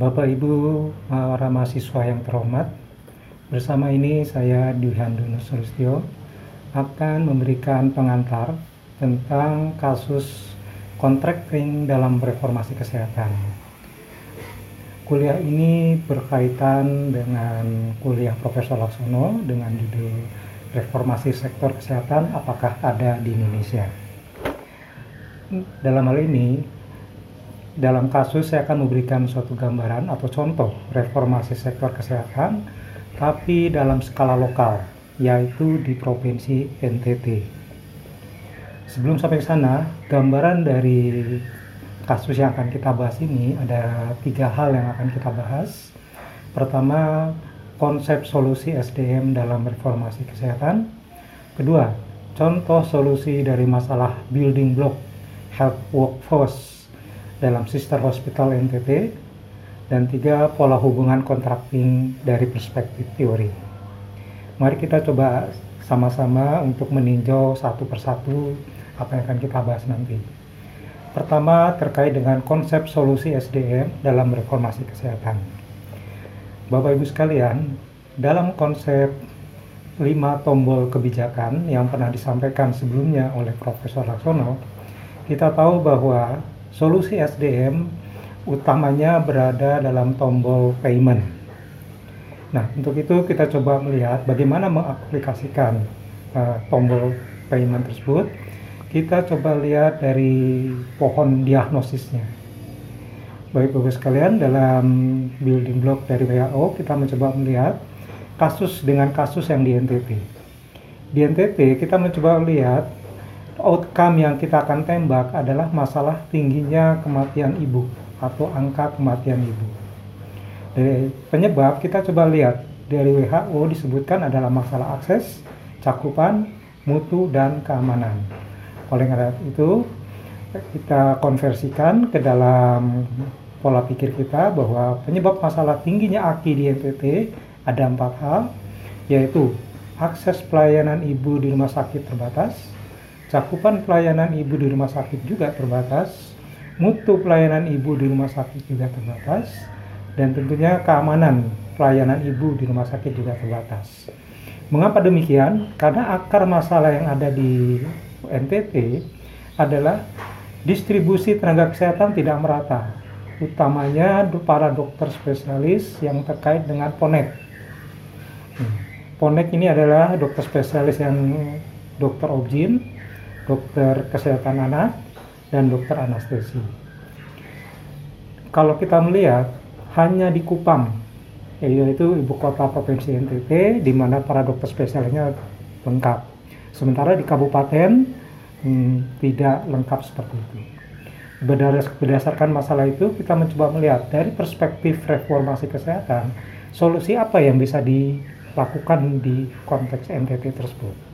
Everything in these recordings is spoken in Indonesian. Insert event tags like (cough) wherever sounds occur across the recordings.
Bapak Ibu para mahasiswa yang terhormat, bersama ini saya Dwi Handono Sulistyo akan memberikan pengantar tentang kasus kontrakting dalam reformasi kesehatan. Kuliah ini berkaitan dengan kuliah Profesor Laksono dengan judul Reformasi Sektor Kesehatan apakah ada di Indonesia. Dalam hal ini, dalam kasus saya akan memberikan suatu gambaran atau contoh reformasi sektor kesehatan tapi dalam skala lokal yaitu di Provinsi NTT. Sebelum sampai ke sana, gambaran dari kasus yang akan kita bahas ini ada tiga hal yang akan kita bahas. Pertama, konsep solusi SDM dalam reformasi kesehatan. Kedua, contoh solusi dari masalah building block health workforce dalam sister hospital NTT. Dan tiga, pola hubungan contracting dari perspektif teori. Mari kita coba sama-sama untuk meninjau satu persatu apa yang akan kita bahas nanti. Pertama terkait dengan konsep solusi SDM dalam reformasi kesehatan. Bapak Ibu sekalian, dalam konsep lima tombol kebijakan yang pernah disampaikan sebelumnya oleh Profesor Laksono, kita tahu bahwa solusi SDM utamanya berada dalam tombol payment. Nah, untuk itu kita coba melihat bagaimana mengaplikasikan uh, tombol payment tersebut kita coba lihat dari pohon diagnosisnya. Baik Bapak sekalian, dalam building block dari WHO kita mencoba melihat kasus dengan kasus yang di NTT. Di NTT kita mencoba melihat outcome yang kita akan tembak adalah masalah tingginya kematian ibu atau angka kematian ibu. Dari penyebab kita coba lihat dari WHO disebutkan adalah masalah akses, cakupan, mutu, dan keamanan. Oleh karena itu, kita konversikan ke dalam pola pikir kita bahwa penyebab masalah tingginya AKI di NTT ada empat hal, yaitu akses pelayanan ibu di rumah sakit terbatas, cakupan pelayanan ibu di rumah sakit juga terbatas, mutu pelayanan ibu di rumah sakit juga terbatas, dan tentunya keamanan pelayanan ibu di rumah sakit juga terbatas. Mengapa demikian? Karena akar masalah yang ada di NTT adalah distribusi tenaga kesehatan tidak merata, utamanya para dokter spesialis yang terkait dengan PONEK. Hmm. PONEK ini adalah dokter spesialis yang dokter objin, dokter kesehatan anak, dan dokter anestesi. Kalau kita melihat hanya di Kupang, yaitu ibu kota provinsi NTT, di mana para dokter spesialisnya lengkap. Sementara di kabupaten hmm, tidak lengkap seperti itu. Berdasarkan masalah itu, kita mencoba melihat dari perspektif reformasi kesehatan, solusi apa yang bisa dilakukan di konteks NTT tersebut.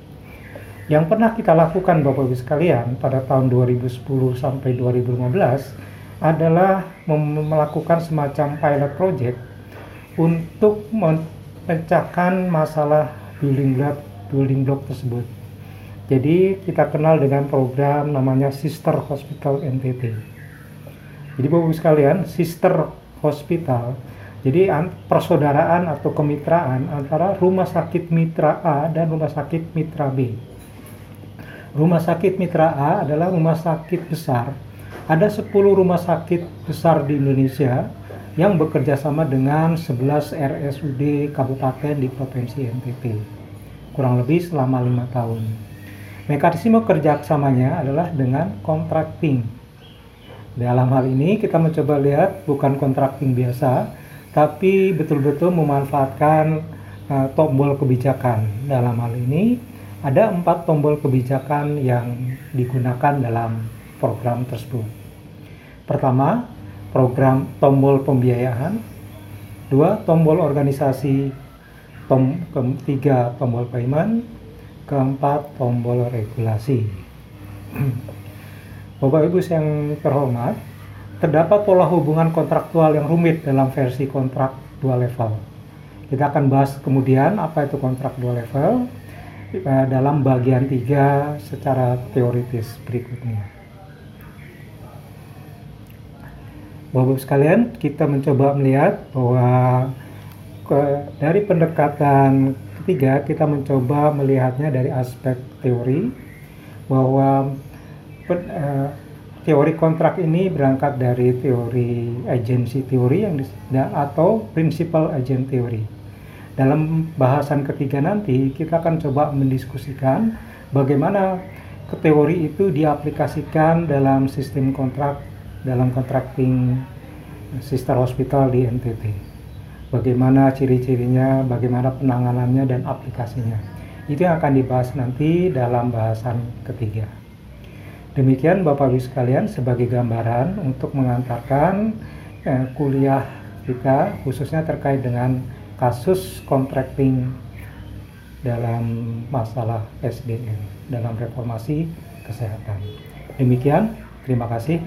Yang pernah kita lakukan Bapak Ibu sekalian pada tahun 2010 sampai 2015 adalah melakukan semacam pilot project untuk memecahkan masalah building block building block tersebut. Jadi kita kenal dengan program namanya Sister Hospital NTT. Jadi Bapak sekalian, Sister Hospital jadi persaudaraan atau kemitraan antara rumah sakit mitra A dan rumah sakit mitra B. Rumah sakit mitra A adalah rumah sakit besar. Ada 10 rumah sakit besar di Indonesia yang bekerja sama dengan 11 RSUD kabupaten di Provinsi NTT. Kurang lebih selama lima tahun. Mekanisme kerjasamanya adalah dengan contracting. Dalam hal ini kita mencoba lihat bukan contracting biasa, tapi betul-betul memanfaatkan uh, tombol kebijakan. Dalam hal ini ada empat tombol kebijakan yang digunakan dalam program tersebut. Pertama, program tombol pembiayaan. Dua, tombol organisasi. Tom, ketiga, tombol payment keempat tombol regulasi. (clears throat) Bapak Ibu yang terhormat, terdapat pola hubungan kontraktual yang rumit dalam versi kontrak dua level. Kita akan bahas kemudian apa itu kontrak dua level dalam bagian tiga secara teoritis berikutnya. Bapak-Ibu sekalian, kita mencoba melihat bahwa ke, dari pendekatan ketiga kita mencoba melihatnya dari aspek teori bahwa pen, uh, teori kontrak ini berangkat dari teori agency teori yang atau principal agent theory. Dalam bahasan ketiga nanti kita akan coba mendiskusikan bagaimana teori itu diaplikasikan dalam sistem kontrak dalam contracting sister hospital di NTT. Bagaimana ciri-cirinya, bagaimana penanganannya dan aplikasinya. Itu yang akan dibahas nanti dalam bahasan ketiga. Demikian Bapak Ibu sekalian sebagai gambaran untuk mengantarkan eh, kuliah kita khususnya terkait dengan kasus contracting dalam masalah SDM dalam reformasi kesehatan. Demikian, terima kasih.